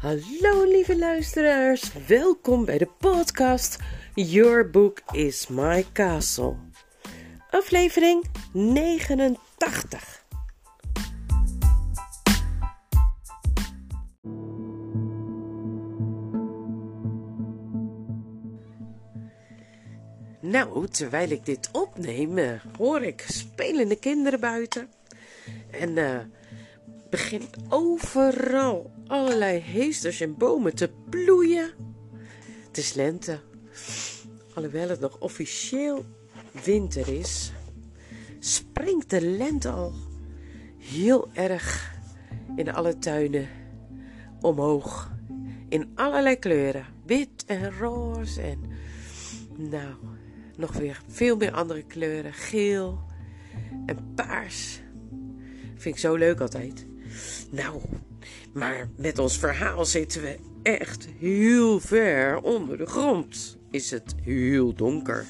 Hallo lieve luisteraars, welkom bij de podcast Your Book is My Castle. Aflevering 89. Nou, terwijl ik dit opneem, eh, hoor ik spelende kinderen buiten. En uh, begint overal allerlei heesters en bomen te bloeien. Het is lente. Alhoewel het nog officieel winter is, springt de lente al heel erg in alle tuinen omhoog. In allerlei kleuren. Wit en roze en nou, nog weer veel meer andere kleuren. Geel en paars. Vind ik zo leuk altijd. Nou, maar met ons verhaal zitten we echt heel ver onder de grond. Is het heel donker.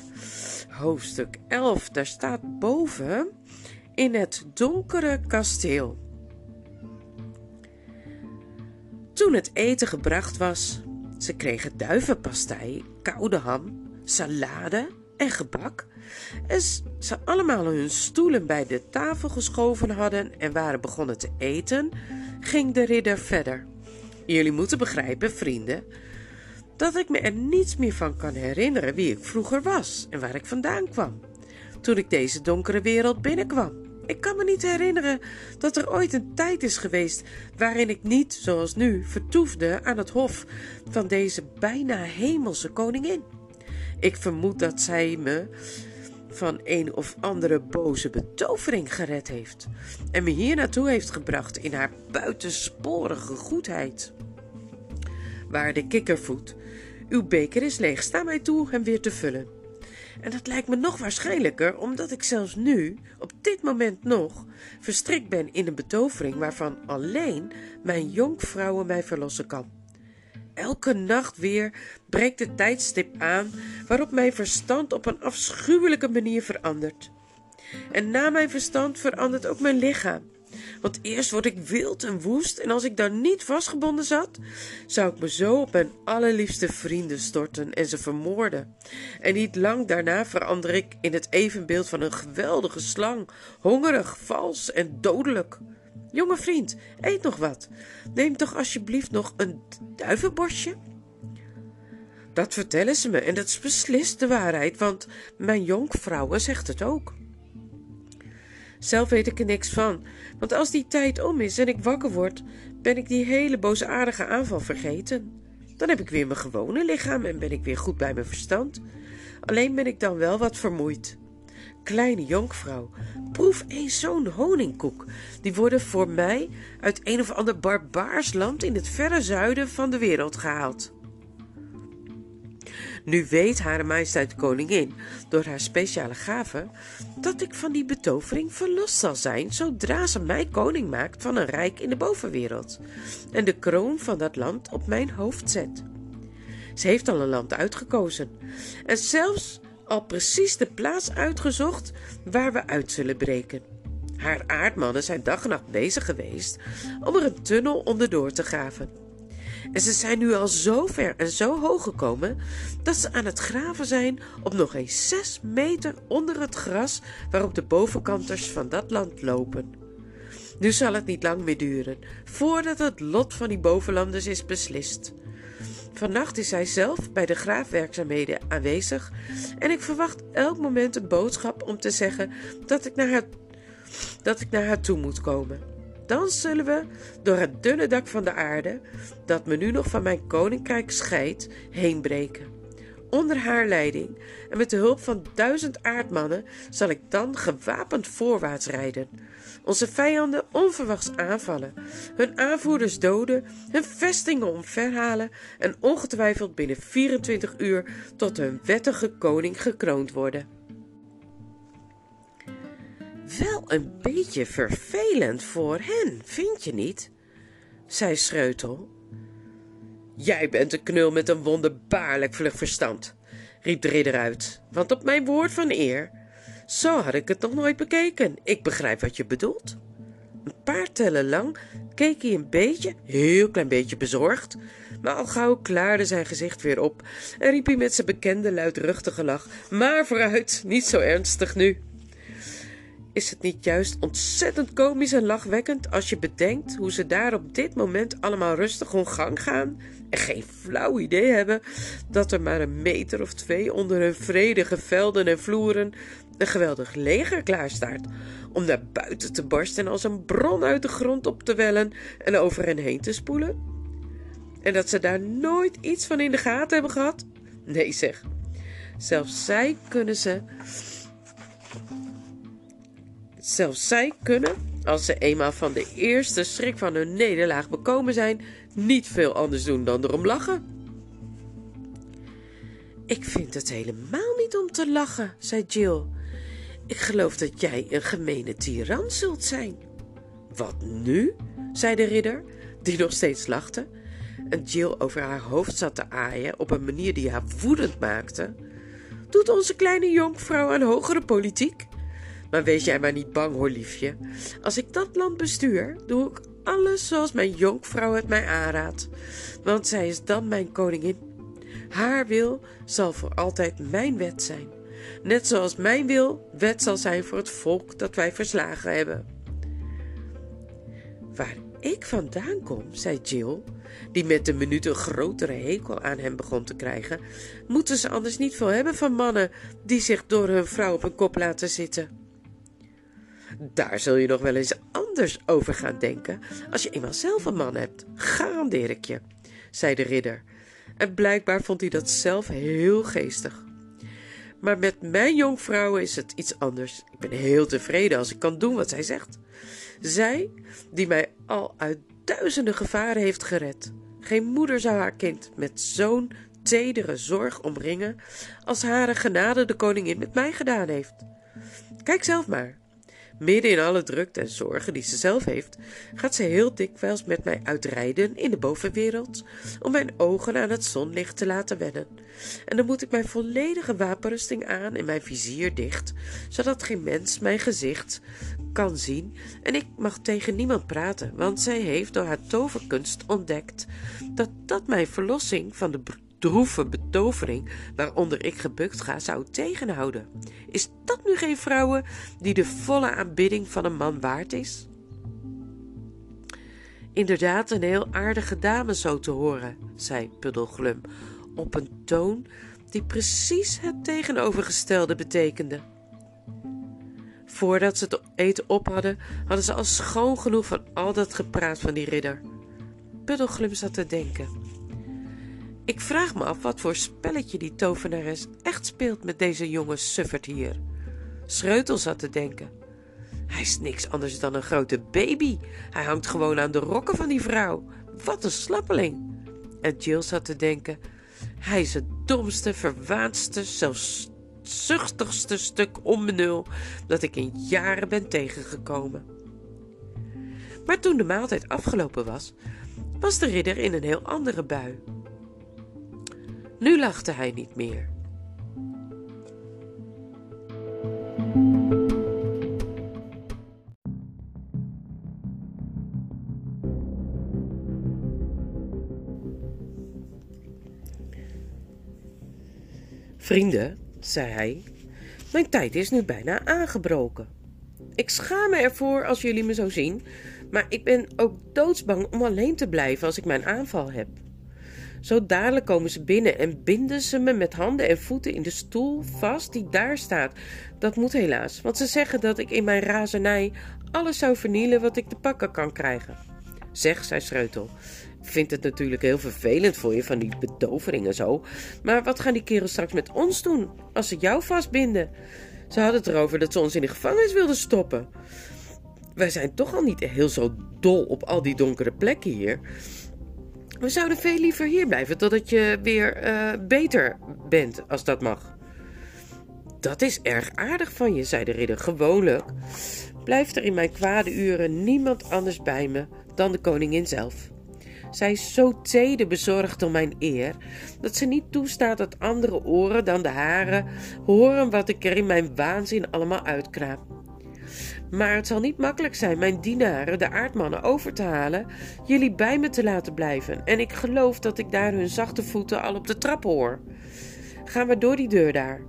Hoofdstuk 11, daar staat boven in het donkere kasteel. Toen het eten gebracht was, ze kregen duivenpastei, koude ham, salade en gebak. En ze allemaal hun stoelen bij de tafel geschoven hadden en waren begonnen te eten, ging de ridder verder. Jullie moeten begrijpen, vrienden, dat ik me er niets meer van kan herinneren wie ik vroeger was en waar ik vandaan kwam. Toen ik deze donkere wereld binnenkwam. Ik kan me niet herinneren dat er ooit een tijd is geweest waarin ik niet, zoals nu, vertoefde aan het hof van deze bijna hemelse koningin. Ik vermoed dat zij me van een of andere boze betovering gered heeft en me hier naartoe heeft gebracht in haar buitensporige goedheid. Waarde kikkervoet, uw beker is leeg, sta mij toe hem weer te vullen. En dat lijkt me nog waarschijnlijker, omdat ik zelfs nu, op dit moment nog, verstrikt ben in een betovering waarvan alleen mijn jonkvrouwen mij verlossen kan. Elke nacht weer breekt het tijdstip aan waarop mijn verstand op een afschuwelijke manier verandert. En na mijn verstand verandert ook mijn lichaam. Want eerst word ik wild en woest en als ik dan niet vastgebonden zat, zou ik me zo op mijn allerliefste vrienden storten en ze vermoorden. En niet lang daarna verander ik in het evenbeeld van een geweldige slang, hongerig, vals en dodelijk. Jonge vriend, eet nog wat. Neem toch alsjeblieft nog een duivenborstje? Dat vertellen ze me en dat is beslist de waarheid, want mijn jonkvrouwe zegt het ook. Zelf weet ik er niks van, want als die tijd om is en ik wakker word, ben ik die hele boosaardige aanval vergeten. Dan heb ik weer mijn gewone lichaam en ben ik weer goed bij mijn verstand. Alleen ben ik dan wel wat vermoeid. Kleine jonkvrouw, proef eens zo'n honingkoek. Die worden voor mij uit een of ander barbaars land in het verre zuiden van de wereld gehaald. Nu weet Hare Majesteit de Koningin, door haar speciale gave, dat ik van die betovering verlost zal zijn zodra ze mij koning maakt van een rijk in de bovenwereld en de kroon van dat land op mijn hoofd zet. Ze heeft al een land uitgekozen en zelfs al precies de plaats uitgezocht waar we uit zullen breken. Haar aardmannen zijn dag en nacht bezig geweest om er een tunnel onderdoor te graven. En ze zijn nu al zo ver en zo hoog gekomen dat ze aan het graven zijn op nog eens zes meter onder het gras waarop de bovenkanters van dat land lopen. Nu zal het niet lang meer duren voordat het lot van die bovenlanders is beslist. Vannacht is hij zelf bij de graafwerkzaamheden aanwezig en ik verwacht elk moment een boodschap om te zeggen dat ik naar haar, dat ik naar haar toe moet komen. Dan zullen we door het dunne dak van de aarde, dat me nu nog van mijn koninkrijk scheidt, heenbreken. Onder haar leiding en met de hulp van duizend aardmannen zal ik dan gewapend voorwaarts rijden onze vijanden onverwachts aanvallen, hun aanvoerders doden, hun vestingen omverhalen en ongetwijfeld binnen 24 uur tot hun wettige koning gekroond worden. Wel een beetje vervelend voor hen, vind je niet? zei Schreutel. Jij bent een knul met een wonderbaarlijk vlug verstand, riep de ridder uit, want op mijn woord van eer zo had ik het nog nooit bekeken. Ik begrijp wat je bedoelt. Een paar tellen lang keek hij een beetje, heel klein beetje bezorgd, maar al gauw klaarde zijn gezicht weer op en riep hij met zijn bekende luidruchtige lach: Maar vooruit, niet zo ernstig nu. Is het niet juist ontzettend komisch en lachwekkend als je bedenkt hoe ze daar op dit moment allemaal rustig hun gang gaan en geen flauw idee hebben dat er maar een meter of twee onder hun vredige velden en vloeren een geweldig leger klaarstaat om naar buiten te barsten en als een bron uit de grond op te wellen en over hen heen te spoelen? En dat ze daar nooit iets van in de gaten hebben gehad? Nee, zeg. Zelfs zij kunnen ze. Zelfs zij kunnen, als ze eenmaal van de eerste schrik van hun nederlaag bekomen zijn, niet veel anders doen dan erom lachen. Ik vind het helemaal niet om te lachen, zei Jill. Ik geloof dat jij een gemene tiran zult zijn. Wat nu? zei de ridder, die nog steeds lachte en Jill over haar hoofd zat te aaien op een manier die haar woedend maakte. Doet onze kleine jonkvrouw aan hogere politiek? Maar wees jij maar niet bang hoor, liefje. Als ik dat land bestuur, doe ik alles zoals mijn jonkvrouw het mij aanraadt. Want zij is dan mijn koningin. Haar wil zal voor altijd mijn wet zijn. Net zoals mijn wil wet zal zijn voor het volk dat wij verslagen hebben. Waar ik vandaan kom, zei Jill, die met de minuut een grotere hekel aan hem begon te krijgen, moeten ze anders niet veel hebben van mannen die zich door hun vrouw op hun kop laten zitten. Daar zul je nog wel eens anders over gaan denken als je eenmaal zelf een man hebt, garandeer ik je, zei de ridder. En blijkbaar vond hij dat zelf heel geestig. Maar met mijn jonkvrouwen is het iets anders. Ik ben heel tevreden als ik kan doen wat zij zegt. Zij, die mij al uit duizenden gevaren heeft gered. Geen moeder zou haar kind met zo'n tedere zorg omringen als hare genade de koningin met mij gedaan heeft. Kijk zelf maar. Midden in alle drukte en zorgen die ze zelf heeft, gaat ze heel dikwijls met mij uitrijden in de bovenwereld om mijn ogen aan het zonlicht te laten wennen. En dan moet ik mijn volledige wapenrusting aan en mijn vizier dicht, zodat geen mens mijn gezicht kan zien en ik mag tegen niemand praten, want zij heeft door haar toverkunst ontdekt dat dat mijn verlossing van de droeve betovering waaronder ik gebukt ga zou tegenhouden. Is dat nu geen vrouwen die de volle aanbidding van een man waard is? Inderdaad, een heel aardige dame zo te horen, zei Puddelglum op een toon die precies het tegenovergestelde betekende. Voordat ze het eten op hadden, hadden ze al schoon genoeg van al dat gepraat van die ridder. Puddelglum zat te denken. Ik vraag me af wat voor spelletje die tovenares echt speelt met deze jonge suffert hier. Schreutel zat te denken. Hij is niks anders dan een grote baby. Hij hangt gewoon aan de rokken van die vrouw. Wat een slappeling. En Jill zat te denken. Hij is het domste, verwaandste, zelfzuchtigste stuk onbenul dat ik in jaren ben tegengekomen. Maar toen de maaltijd afgelopen was, was de ridder in een heel andere bui. Nu lachte hij niet meer. Vrienden, zei hij, mijn tijd is nu bijna aangebroken. Ik schaam me ervoor als jullie me zo zien, maar ik ben ook doodsbang om alleen te blijven als ik mijn aanval heb. Zo dadelijk komen ze binnen en binden ze me met handen en voeten in de stoel vast die daar staat. Dat moet helaas, want ze zeggen dat ik in mijn razernij alles zou vernielen wat ik te pakken kan krijgen. Zeg, zei Schreutel. Ik vind het natuurlijk heel vervelend voor je van die betovering en zo. Maar wat gaan die kerels straks met ons doen als ze jou vastbinden? Ze hadden het erover dat ze ons in de gevangenis wilden stoppen. Wij zijn toch al niet heel zo dol op al die donkere plekken hier. We zouden veel liever hier blijven totdat je weer uh, beter bent, als dat mag. Dat is erg aardig van je, zei de ridder. Gewoonlijk blijft er in mijn kwade uren niemand anders bij me dan de koningin zelf. Zij is zo teder bezorgd om mijn eer, dat ze niet toestaat dat andere oren dan de hare horen wat ik er in mijn waanzin allemaal uitkraap. Maar het zal niet makkelijk zijn mijn dienaren, de aardmannen, over te halen jullie bij me te laten blijven. En ik geloof dat ik daar hun zachte voeten al op de trap hoor. Gaan we door die deur daar.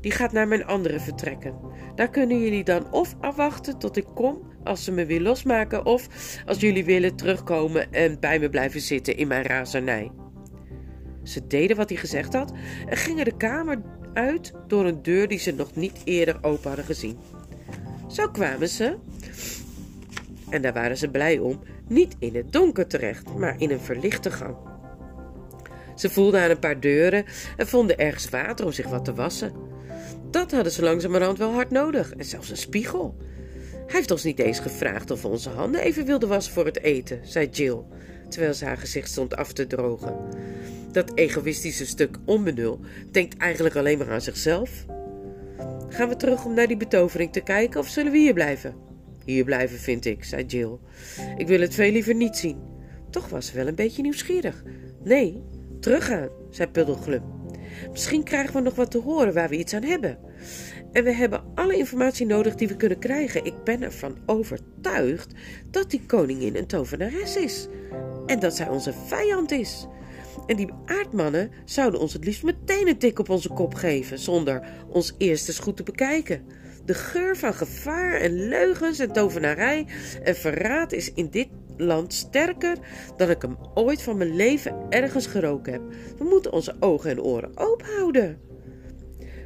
Die gaat naar mijn andere vertrekken. Daar kunnen jullie dan of afwachten tot ik kom als ze me weer losmaken, of als jullie willen terugkomen en bij me blijven zitten in mijn razernij. Ze deden wat hij gezegd had en gingen de kamer uit door een deur die ze nog niet eerder open hadden gezien. Zo kwamen ze, en daar waren ze blij om, niet in het donker terecht, maar in een verlichte gang. Ze voelden aan een paar deuren en vonden ergens water om zich wat te wassen. Dat hadden ze langzamerhand wel hard nodig en zelfs een spiegel. Hij heeft ons niet eens gevraagd of we onze handen even wilden wassen voor het eten, zei Jill, terwijl ze haar gezicht stond af te drogen. Dat egoïstische stuk onbenul denkt eigenlijk alleen maar aan zichzelf. Gaan we terug om naar die betovering te kijken of zullen we hier blijven? Hier blijven, vind ik, zei Jill. Ik wil het veel liever niet zien. Toch was ze wel een beetje nieuwsgierig. Nee, teruggaan, zei Puddelglum. Misschien krijgen we nog wat te horen waar we iets aan hebben. En we hebben alle informatie nodig die we kunnen krijgen. Ik ben ervan overtuigd dat die koningin een tovenares is. En dat zij onze vijand is. En die aardmannen zouden ons het liefst meteen een tik op onze kop geven, zonder ons eerst eens goed te bekijken. De geur van gevaar en leugens en tovenarij en verraad is in dit land sterker dan ik hem ooit van mijn leven ergens geroken heb. We moeten onze ogen en oren open houden.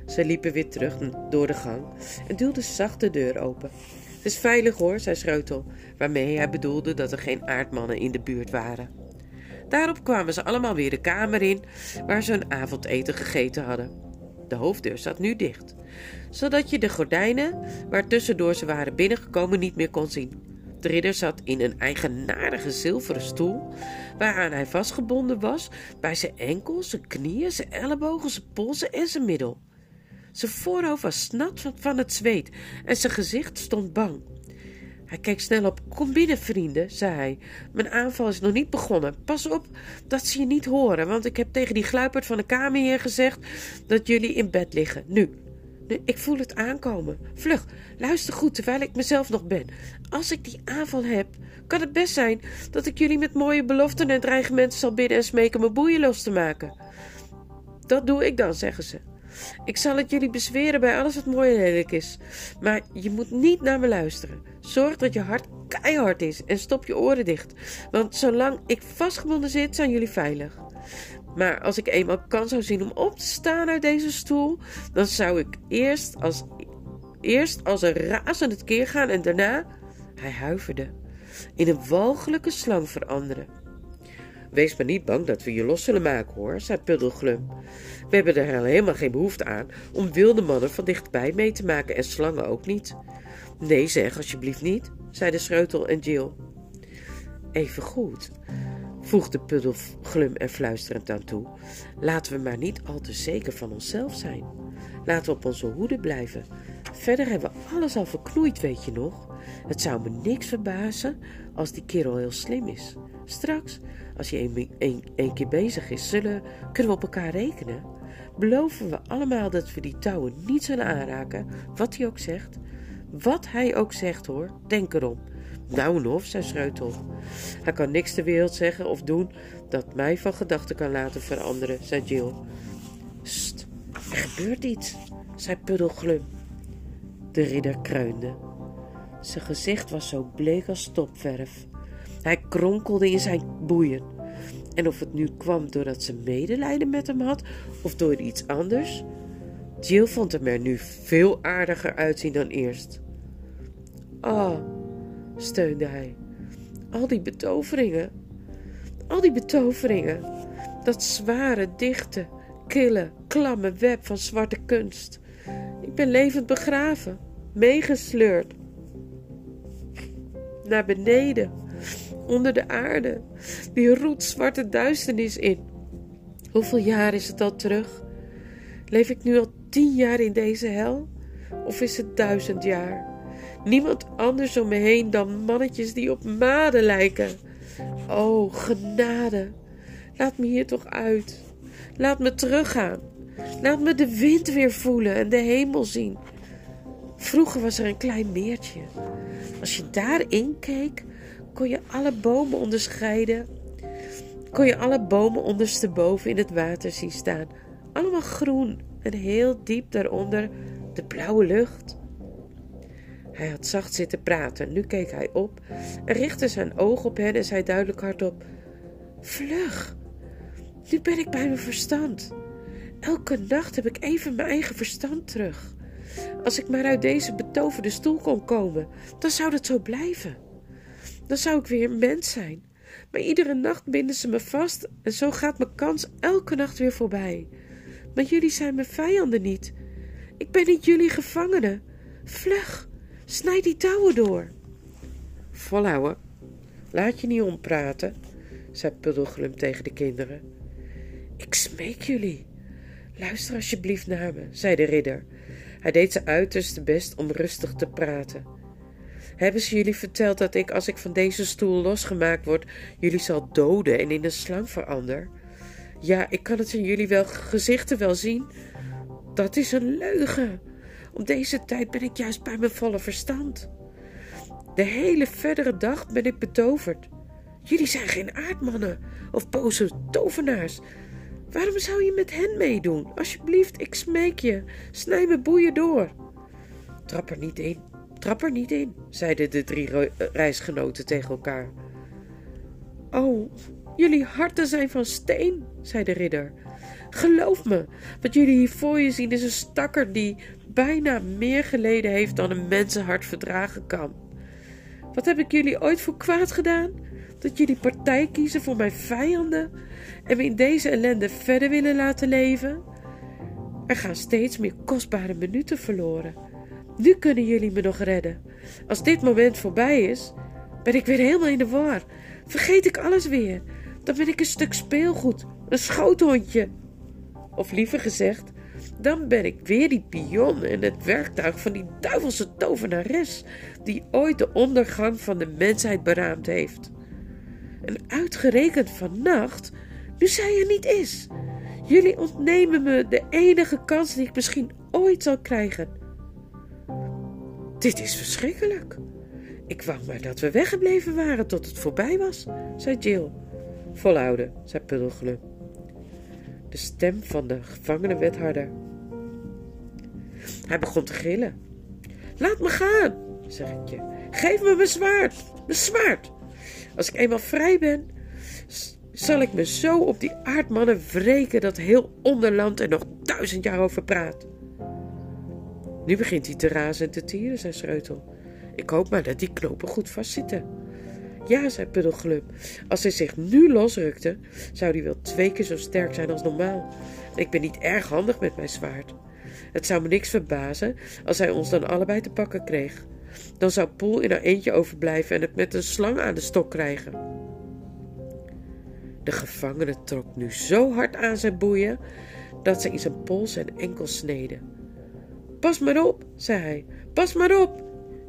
Ze liepen weer terug door de gang en duwden zacht de deur open. Het is veilig hoor, zei Schreutel, waarmee hij bedoelde dat er geen aardmannen in de buurt waren. Daarop kwamen ze allemaal weer de kamer in waar ze hun avondeten gegeten hadden. De hoofddeur zat nu dicht, zodat je de gordijnen waar tussendoor ze waren binnengekomen niet meer kon zien. De ridder zat in een eigenaardige zilveren stoel, waaraan hij vastgebonden was bij zijn enkels, zijn knieën, zijn ellebogen, zijn polsen en zijn middel. Zijn voorhoofd was nat van het zweet en zijn gezicht stond bang. Hij keek snel op. Kom binnen, vrienden, zei hij. Mijn aanval is nog niet begonnen. Pas op dat ze je niet horen, want ik heb tegen die gluiperd van de kamerheer gezegd dat jullie in bed liggen. Nu, nu, ik voel het aankomen. Vlug, luister goed terwijl ik mezelf nog ben. Als ik die aanval heb, kan het best zijn dat ik jullie met mooie beloften en dreigementen zal bidden en smeken mijn boeien los te maken. Dat doe ik dan, zeggen ze. Ik zal het jullie bezweren bij alles wat mooi en lelijk is. Maar je moet niet naar me luisteren. Zorg dat je hart keihard is en stop je oren dicht. Want zolang ik vastgebonden zit, zijn jullie veilig. Maar als ik eenmaal kans zou zien om op te staan uit deze stoel, dan zou ik eerst als, eerst als een razend keer gaan en daarna, hij huiverde, in een walgelijke slang veranderen. Wees maar niet bang dat we je los zullen maken, hoor, zei Puddelglum. We hebben er helemaal geen behoefte aan om wilde mannen van dichtbij mee te maken en slangen ook niet. Nee, zeg alsjeblieft niet, zeiden Schreutel en Jill. Even goed, voegde Puddelglum er fluisterend aan toe. Laten we maar niet al te zeker van onszelf zijn. Laten we op onze hoede blijven. Verder hebben we alles al verknoeid, weet je nog? Het zou me niks verbazen als die kerel heel slim is. Straks, als hij een, keer bezig is, zullen, kunnen we op elkaar rekenen. Beloven we allemaal dat we die touwen niet zullen aanraken, wat hij ook zegt. Wat hij ook zegt hoor, denk erom. Nou en of, zei Schreutel. Hij kan niks ter wereld zeggen of doen dat mij van gedachten kan laten veranderen, zei Jill. St, er gebeurt iets, zei Puddelglum. De ridder kreunde. Zijn gezicht was zo bleek als stopverf. Hij kronkelde in zijn boeien. En of het nu kwam doordat ze medelijden met hem had of door iets anders, Jill vond hem er nu veel aardiger uitzien dan eerst. Oh, steunde hij. Al die betoveringen. Al die betoveringen. Dat zware, dichte, kille, klamme web van zwarte kunst. Ik ben levend begraven, meegesleurd. Naar beneden, onder de aarde, die roetzwarte duisternis in. Hoeveel jaar is het al terug? Leef ik nu al tien jaar in deze hel? Of is het duizend jaar? Niemand anders om me heen dan mannetjes die op maden lijken. O, genade, laat me hier toch uit. Laat me teruggaan. Laat me de wind weer voelen en de hemel zien. Vroeger was er een klein meertje. Als je daarin keek, kon je alle bomen onderscheiden. Kon je alle bomen ondersteboven in het water zien staan. Allemaal groen en heel diep daaronder de blauwe lucht. Hij had zacht zitten praten. Nu keek hij op en richtte zijn oog op hen en zei duidelijk hardop: Vlug, nu ben ik bij mijn verstand. Elke nacht heb ik even mijn eigen verstand terug. Als ik maar uit deze betoverde stoel kon komen, dan zou dat zo blijven. Dan zou ik weer een mens zijn. Maar iedere nacht binden ze me vast en zo gaat mijn kans elke nacht weer voorbij. Maar jullie zijn mijn vijanden niet. Ik ben niet jullie gevangene. Vlug, snijd die touwen door. Volhouden. Laat je niet ompraten, zei Puddelglum tegen de kinderen. Ik smeek jullie. Luister alsjeblieft naar me, zei de ridder. Hij deed zijn uiterste best om rustig te praten. Hebben ze jullie verteld dat ik, als ik van deze stoel losgemaakt word, jullie zal doden en in een slang verander? Ja, ik kan het in jullie wel gezichten wel zien. Dat is een leugen. Om deze tijd ben ik juist bij mijn volle verstand. De hele verdere dag ben ik betoverd. Jullie zijn geen aardmannen of boze tovenaars. Waarom zou je met hen meedoen? Alsjeblieft, ik smeek je. Snij me boeien door. Trap er niet in, trap er niet in, zeiden de drie reisgenoten tegen elkaar. Oh, jullie harten zijn van steen, zei de ridder. Geloof me, wat jullie hier voor je zien is een stakker die bijna meer geleden heeft dan een mensenhart verdragen kan. Wat heb ik jullie ooit voor kwaad gedaan? Dat jullie partij kiezen voor mijn vijanden en me in deze ellende verder willen laten leven? Er gaan steeds meer kostbare minuten verloren. Nu kunnen jullie me nog redden. Als dit moment voorbij is, ben ik weer helemaal in de war. Vergeet ik alles weer. Dan ben ik een stuk speelgoed, een schoothondje. Of liever gezegd, dan ben ik weer die pion en het werktuig van die duivelse tovenares die ooit de ondergang van de mensheid beraamd heeft. En uitgerekend vannacht, nu zij er niet is. Jullie ontnemen me de enige kans die ik misschien ooit zal krijgen. Dit is verschrikkelijk. Ik wou maar dat we weggebleven waren tot het voorbij was, zei Jill. Volhouden, zei Puddelglum. De stem van de gevangene werd harder. Hij begon te gillen. Laat me gaan, zeg ik je. Geef me mijn zwaard, mijn zwaard. Als ik eenmaal vrij ben, zal ik me zo op die aardmannen wreken dat heel onderland er nog duizend jaar over praat. Nu begint hij te razen en te tieren, zei Schreutel. Ik hoop maar dat die knopen goed vastzitten. Ja, zei Puddelglum. Als hij zich nu losrukte, zou hij wel twee keer zo sterk zijn als normaal. ik ben niet erg handig met mijn zwaard. Het zou me niks verbazen als hij ons dan allebei te pakken kreeg. Dan zou Poel in haar eentje overblijven en het met een slang aan de stok krijgen. De gevangene trok nu zo hard aan zijn boeien dat ze in zijn pols en enkel sneden. Pas maar op, zei hij, pas maar op.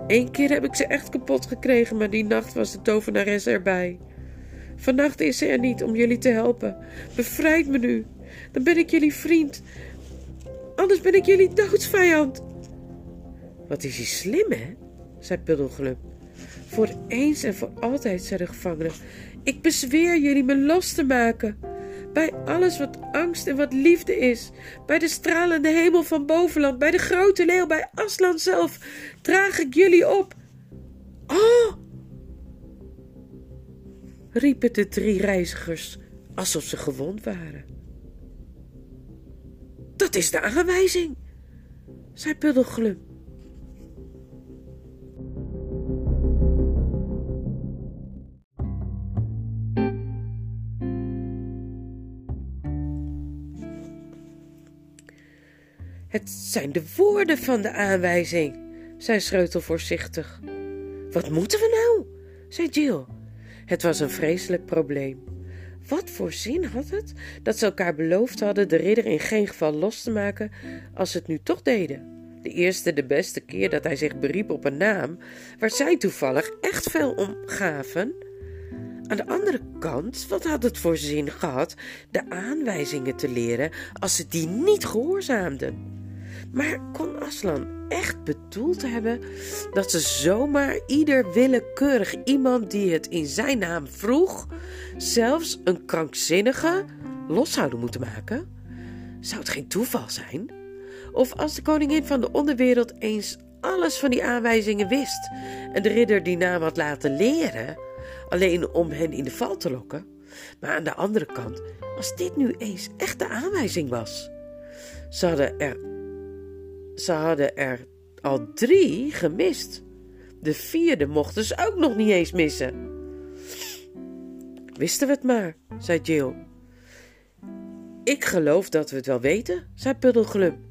Eén keer heb ik ze echt kapot gekregen, maar die nacht was de tovenares erbij. Vannacht is ze er niet om jullie te helpen. Bevrijd me nu, dan ben ik jullie vriend. Anders ben ik jullie doodsvijand. Wat is hij slim, hè? zei Puddelglum. Voor eens en voor altijd, zei de gevangene. Ik bezweer jullie me los te maken. Bij alles wat angst en wat liefde is. Bij de stralende hemel van bovenland. Bij de grote leeuw. Bij Aslan zelf. Draag ik jullie op. Oh! riepen de drie reizigers alsof ze gewond waren. Dat is de aanwijzing, zei Puddelglum. Het zijn de woorden van de aanwijzing, zei Schreutel voorzichtig. Wat moeten we nou? zei Jill. Het was een vreselijk probleem. Wat voor zin had het dat ze elkaar beloofd hadden de ridder in geen geval los te maken als ze het nu toch deden? De eerste, de beste keer dat hij zich beriep op een naam waar zij toevallig echt veel om gaven. Aan de andere kant, wat had het voor zin gehad de aanwijzingen te leren als ze die niet gehoorzaamden? Maar kon Aslan echt bedoeld hebben dat ze zomaar ieder willekeurig iemand die het in zijn naam vroeg, zelfs een krankzinnige, los zouden moeten maken? Zou het geen toeval zijn? Of als de koningin van de onderwereld eens alles van die aanwijzingen wist en de ridder die naam had laten leren, alleen om hen in de val te lokken? Maar aan de andere kant, als dit nu eens echt de aanwijzing was. Ze hadden er, ze hadden er al drie gemist. De vierde mochten ze ook nog niet eens missen. Wisten we het maar, zei Jill. Ik geloof dat we het wel weten, zei Puddelglum.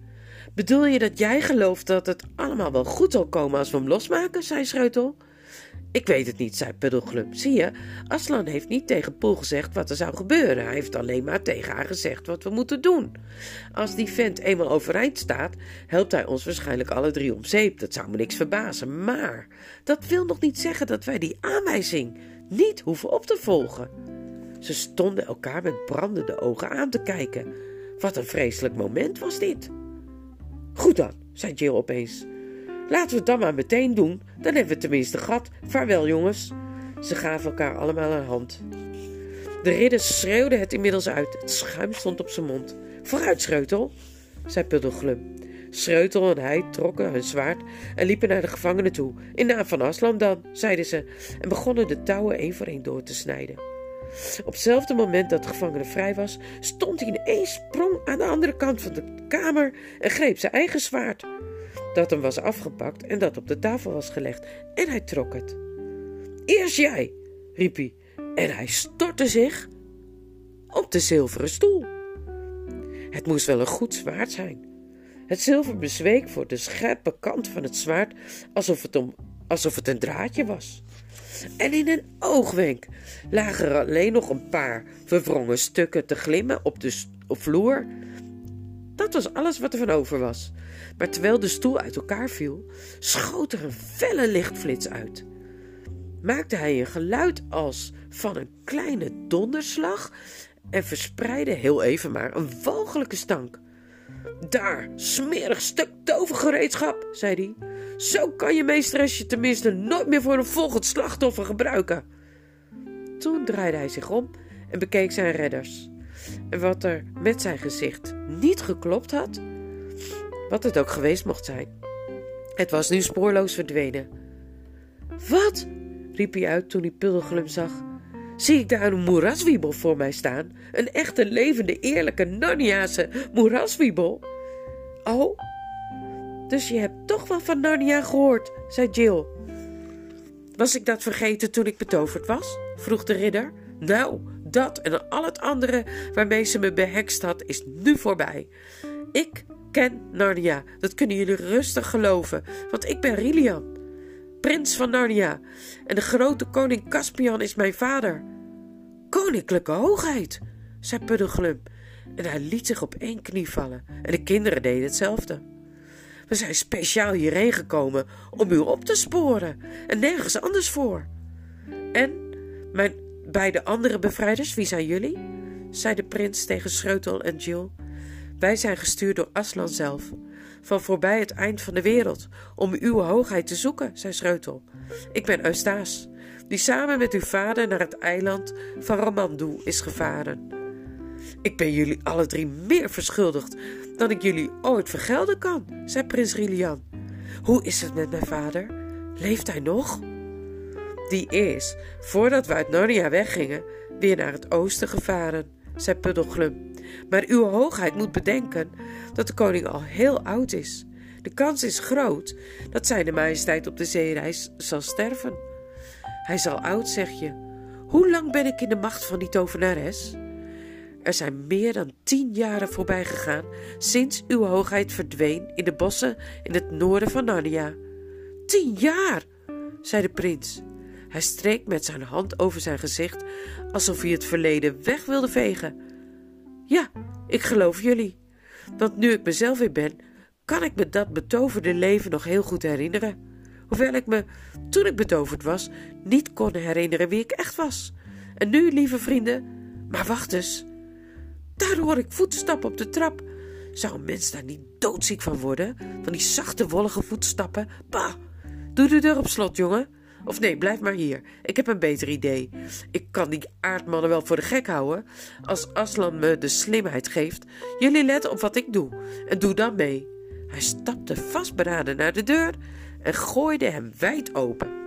Bedoel je dat jij gelooft dat het allemaal wel goed zal komen als we hem losmaken, zei Schreutel. Ik weet het niet, zei Puddelglum. Zie je, Aslan heeft niet tegen Poel gezegd wat er zou gebeuren. Hij heeft alleen maar tegen haar gezegd wat we moeten doen. Als die vent eenmaal overeind staat, helpt hij ons waarschijnlijk alle drie om zeep. Dat zou me niks verbazen. Maar dat wil nog niet zeggen dat wij die aanwijzing niet hoeven op te volgen. Ze stonden elkaar met brandende ogen aan te kijken. Wat een vreselijk moment was dit. Goed dan, zei Jill opeens. Laten we het dan maar meteen doen, dan hebben we tenminste gat. Vaarwel, jongens. Ze gaven elkaar allemaal een hand. De ridder schreeuwde het inmiddels uit. Het schuim stond op zijn mond. Vooruit, Schreutel, zei Puddelglum. Schreutel en hij trokken hun zwaard en liepen naar de gevangenen toe. In naam van Aslan dan, zeiden ze, en begonnen de touwen één voor één door te snijden. Op hetzelfde moment dat de gevangene vrij was, stond hij in één sprong aan de andere kant van de kamer en greep zijn eigen zwaard dat hem was afgepakt en dat op de tafel was gelegd, en hij trok het. Eerst jij, riep hij, en hij stortte zich op de zilveren stoel. Het moest wel een goed zwaard zijn. Het zilver bezweek voor de scherpe kant van het zwaard alsof het, om, alsof het een draadje was. En in een oogwenk lagen er alleen nog een paar verwrongen stukken te glimmen op de vloer. Dat was alles wat er van over was. Maar terwijl de stoel uit elkaar viel, schoot er een felle lichtflits uit. Maakte hij een geluid als van een kleine donderslag en verspreidde heel even maar een walgelijke stank. Daar, smerig stuk tovergereedschap, zei hij. Zo kan je meesteresje tenminste nooit meer voor een volgend slachtoffer gebruiken. Toen draaide hij zich om en bekeek zijn redders. Wat er met zijn gezicht niet geklopt had, wat het ook geweest mocht zijn. Het was nu spoorloos verdwenen. Wat? riep hij uit toen hij Puddelglum zag. Zie ik daar een moeraswiebel voor mij staan? Een echte levende, eerlijke Narniaanse moeraswiebel? Oh, dus je hebt toch wel van Narnia gehoord, zei Jill. Was ik dat vergeten toen ik betoverd was? vroeg de ridder. Nou, dat en al het andere waarmee ze me behekst had, is nu voorbij. Ik ken Narnia. Dat kunnen jullie rustig geloven, want ik ben Rilian, prins van Narnia. En de grote koning Caspian is mijn vader. Koninklijke hoogheid, zei Puddelglum. En hij liet zich op één knie vallen. En de kinderen deden hetzelfde. We zijn speciaal hierheen gekomen om u op te sporen en nergens anders voor. En mijn beide andere bevrijders, wie zijn jullie? zei de prins tegen Schreutel en Jill. Wij zijn gestuurd door Aslan zelf, van voorbij het eind van de wereld, om uw hoogheid te zoeken, zei Schreutel. Ik ben Eustace, die samen met uw vader naar het eiland van Ramandu is gevaren. Ik ben jullie alle drie meer verschuldigd dan ik jullie ooit vergelden kan, zei prins Rilian. Hoe is het met mijn vader? Leeft hij nog? Is, voordat we uit Narnia weggingen, weer naar het oosten gevaren, zei Puddelglum. Maar uw hoogheid moet bedenken dat de koning al heel oud is. De kans is groot dat zijn majesteit op de zeereis zal sterven. Hij zal oud, zeg je. Hoe lang ben ik in de macht van die tovenares? Er zijn meer dan tien jaren voorbij gegaan sinds uw hoogheid verdween in de bossen in het noorden van Narnia. Tien jaar, zei de prins. Hij streek met zijn hand over zijn gezicht alsof hij het verleden weg wilde vegen. Ja, ik geloof jullie. Want nu ik mezelf weer ben, kan ik me dat betoverde leven nog heel goed herinneren. Hoewel ik me, toen ik betoverd was, niet kon herinneren wie ik echt was. En nu, lieve vrienden, maar wacht eens. Daar hoor ik voetstappen op de trap. Zou een mens daar niet doodziek van worden? Van die zachte, wollige voetstappen? Bah! Doe de deur op slot, jongen. Of nee, blijf maar hier. Ik heb een beter idee. Ik kan die aardmannen wel voor de gek houden. Als Aslan me de slimheid geeft. Jullie letten op wat ik doe. En doe dan mee. Hij stapte vastberaden naar de deur en gooide hem wijd open.